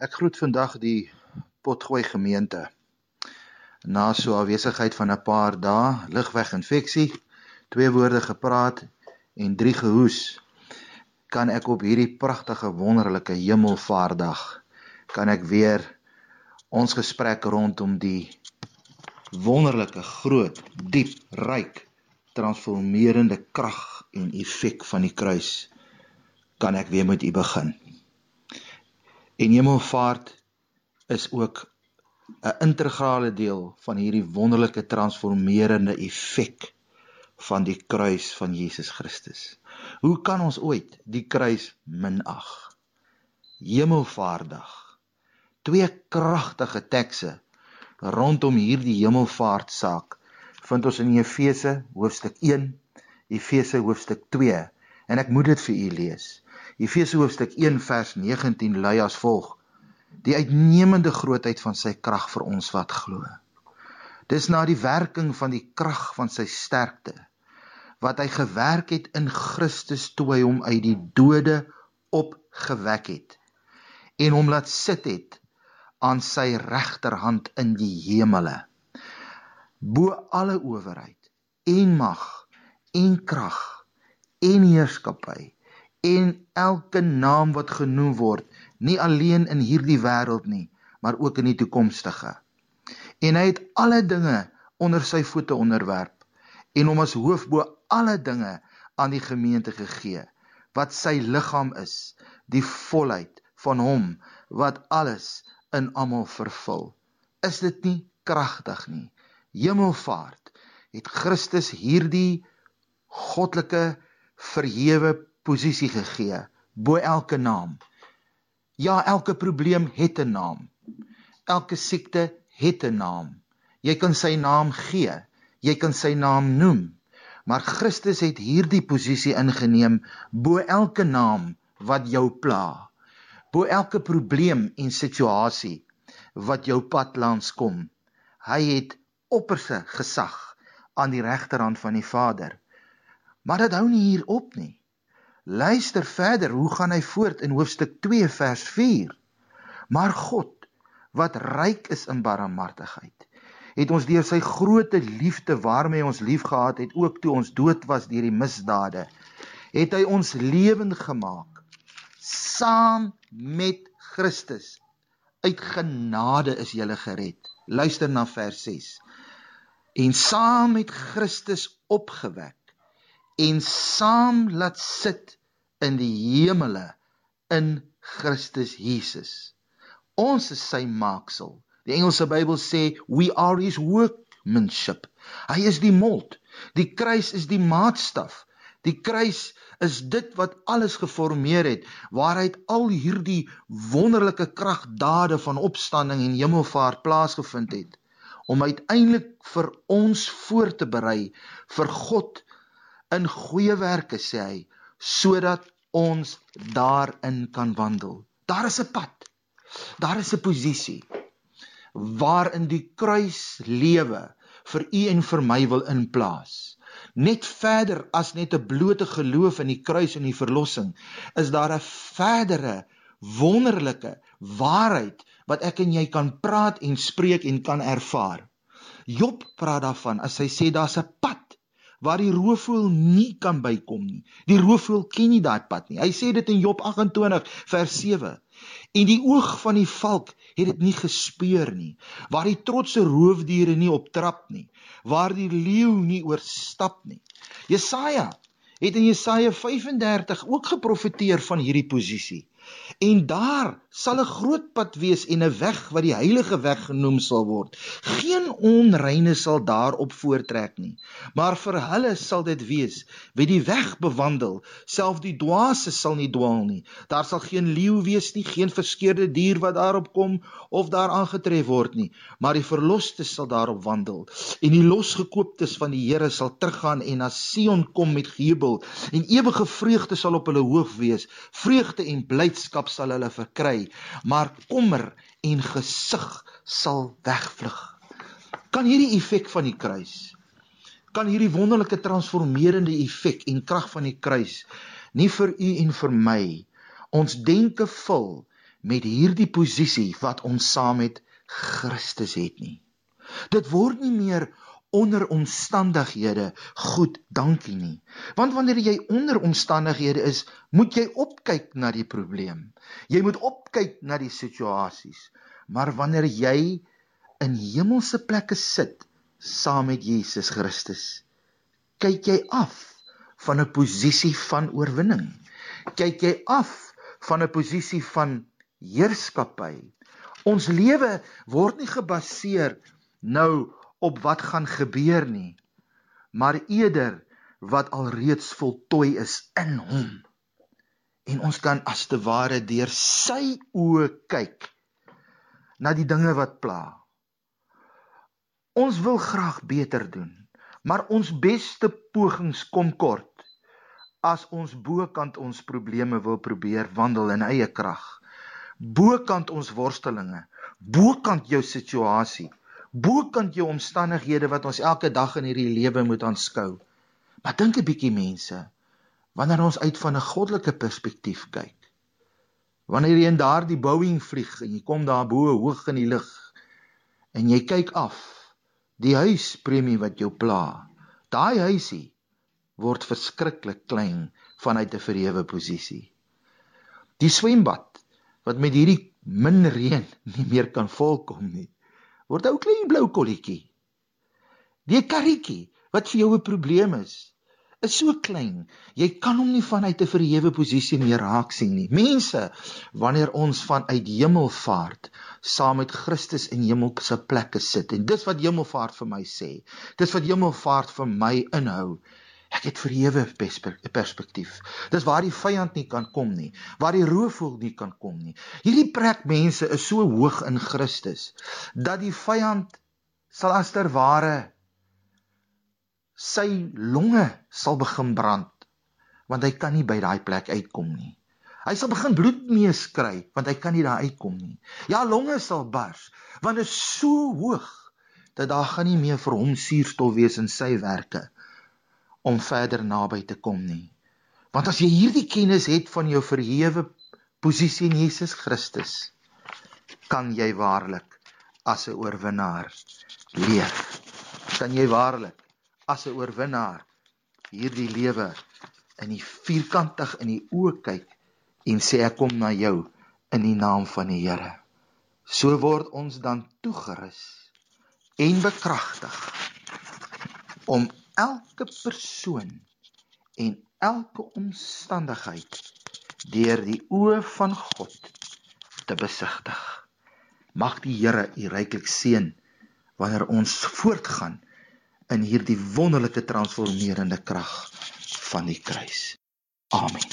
Ek groet vandag die Potgooi gemeente. Na so 'n afwesigheid van 'n paar dae, ligweginfeksie, twee woorde gepraat en drie gehoes, kan ek op hierdie pragtige wonderlike hemelvaartdag kan ek weer ons gesprek rondom die wonderlike groot, diep, ryk, transformerende krag en effek van die kruis kan ek weer met u begin. En hemelvaart is ook 'n integrale deel van hierdie wonderlike transformerende effek van die kruis van Jesus Christus. Hoe kan ons ooit die kruis minag? Hemelvaartdag. Twee kragtige tekste rondom hierdie hemelvaart saak vind ons in Efese hoofstuk 1, Efese hoofstuk 2 en ek moet dit vir u lees. Efese hoofstuk 1 vers 19 lui as volg: Die uitnemende grootheid van sy krag vir ons wat glo. Dis na die werking van die krag van sy sterkte wat hy gewerk het in Christus toe hy hom uit die dode opgewek het en hom laat sit het aan sy regterhand in die hemele bo alle owerheid en mag en krag en heerskappy en elke naam wat genoem word, nie alleen in hierdie wêreld nie, maar ook in die toekomstige. En hy het alle dinge onder sy voete onderwerp en hom as hoof bo alle dinge aan die gemeente gegee, wat sy liggaam is, die volheid van hom wat alles in almal vervul. Is dit nie kragtig nie? Hemelvaart het Christus hierdie goddelike verhewe posisie gegee bo elke naam. Ja, elke probleem het 'n naam. Elke siekte het 'n naam. Jy kan sy naam gee. Jy kan sy naam noem. Maar Christus het hierdie posisie ingeneem bo elke naam wat jou pla. Bo elke probleem en situasie wat jou pad langs kom. Hy het opperste gesag aan die regterhand van die Vader. Maar dit hou nie hier op nie. Luister verder, hoe gaan hy voort in hoofstuk 2 vers 4? Maar God, wat ryk is in barmhartigheid, het ons deur sy groote liefde waarmee ons liefgehad het, ook toe ons dood was deur die misdade, het hy ons lewend gemaak saam met Christus. Uit genade is jy gered. Luister na vers 6. En saam met Christus opgewek en saam laat sit in die hemele in Christus Jesus. Ons is sy maaksel. Die Engelse Bybel sê we are his workmanship. Hy is die mold. Die kruis is die maatstaf. Die kruis is dit wat alles geformeer het waaruit al hierdie wonderlike kragdade van opstanding en hemelvaart plaasgevind het om uiteindelik vir ons voor te berei vir God in goeie werke sê hy sodat ons daarin kan wandel. Daar is 'n pad. Daar is 'n posisie waarin die kruis lewe vir u en vir my wil inplaas. Net verder as net 'n blote geloof in die kruis en die verlossing, is daar 'n verdere wonderlike waarheid wat ek en jy kan praat en spreek en kan ervaar. Job praat daarvan as hy sê daar's 'n waar die roofvoël nie kan bykom nie. Die roofvoël ken nie daai pad nie. Hy sê dit in Job 28 vers 7. En die oog van die valk het dit nie gespeur nie. Waar die trotse roofdiere nie optrap nie. Waar die leeu nie oorstap nie. Jesaja het in Jesaja 35 ook geprofeteer van hierdie posisie. En daar sal 'n groot pad wees en 'n weg wat die heilige weg genoem sal word. Geen onreine sal daarop voortrek nie, maar vir hulle sal dit wees wie die weg bewandel, self die dwaase sal nie dwaal nie. Daar sal geen leeu wees nie, geen verskeurde dier wat daarop kom of daar aangetref word nie, maar die verlosters sal daarop wandel. En die losgekooptes van die Here sal teruggaan en na Sion kom met jubel en ewige vreugde sal op hulle hoof wees. Vreugde en blydskap sal hulle verkry, maar kommer en gesig sal wegvlug. Kan hierdie effek van die kruis, kan hierdie wonderlike transformerende effek en krag van die kruis nie vir u en vir my ons denke vul met hierdie posisie wat ons saam met Christus het nie. Dit word nie meer onder omstandighede goed dankie nie. Want wanneer jy onder omstandighede is, moet jy opkyk na die probleem. Jy moet opkyk na die situasies. Maar wanneer jy in hemelse plekke sit saam met Jesus Christus, kyk jy af van 'n posisie van oorwinning. Kyk jy af van 'n posisie van heerskappy. Ons lewe word nie gebaseer nou op wat gaan gebeur nie, maar eerder wat alreeds voltooi is in hom. En ons kan as te ware deur sy oë kyk na die dinge wat pla. Ons wil graag beter doen, maar ons beste pogings kom kort as ons bokant ons probleme wil probeer wandel in eie krag. Bokant ons worstelinge, bokant jou situasie bokant jou omstandighede wat ons elke dag in hierdie lewe moet aanskou. Maar dink 'n bietjie mense, wanneer ons uit van 'n goddelike perspektief kyk. Wanneer jy in daardie Boeing vlieg en jy kom daar bo hoog in die lug en jy kyk af, die huispremie wat jou pla. Daai huisie word verskriklik klein vanuit 'n verhewe posisie. Die swembad wat met hierdie min reën nie meer kan volkom nie word 'n ou klein blou kolletjie. Die karretjie wat vir jou 'n probleem is, is so klein. Jy kan hom nie vanuit 'n verhewe posisie meer raak sien nie. Mense, wanneer ons vanuit hemelvaart saam met Christus in hemelse plekke sit en dis wat hemelvaart vir my sê. Dis wat hemelvaart vir my inhou. Ek het verhewe perspektief. Dis waar die vyand nie kan kom nie, waar die roofvoël nie kan kom nie. Hierdie plek mense is so hoog in Christus dat die vyand sal as ter ware sy longe sal begin brand want hy kan nie by daai plek uitkom nie. Hy sal begin bloed meeskry want hy kan nie daar uitkom nie. Ja, longe sal bars want dit is so hoog dat daar gaan nie meer vir hom suurstof wees in sy werke nie om verder naby te kom nie. Want as jy hierdie kennis het van jou verhewe posisie in Jesus Christus, kan jy waarlik as 'n oorwinnaar leef. Kan jy waarlik as 'n oorwinnaar hierdie lewe in die vierkantig in die oë kyk en sê ek kom na jou in die naam van die Here. So word ons dan toegerus en bekragtig om elke persoon en elke omstandigheid deur die oë van God te besigtig. Mag die Here u ryklik seën wanneer ons voortgaan in hierdie wonderlike transformerende krag van die kruis. Amen.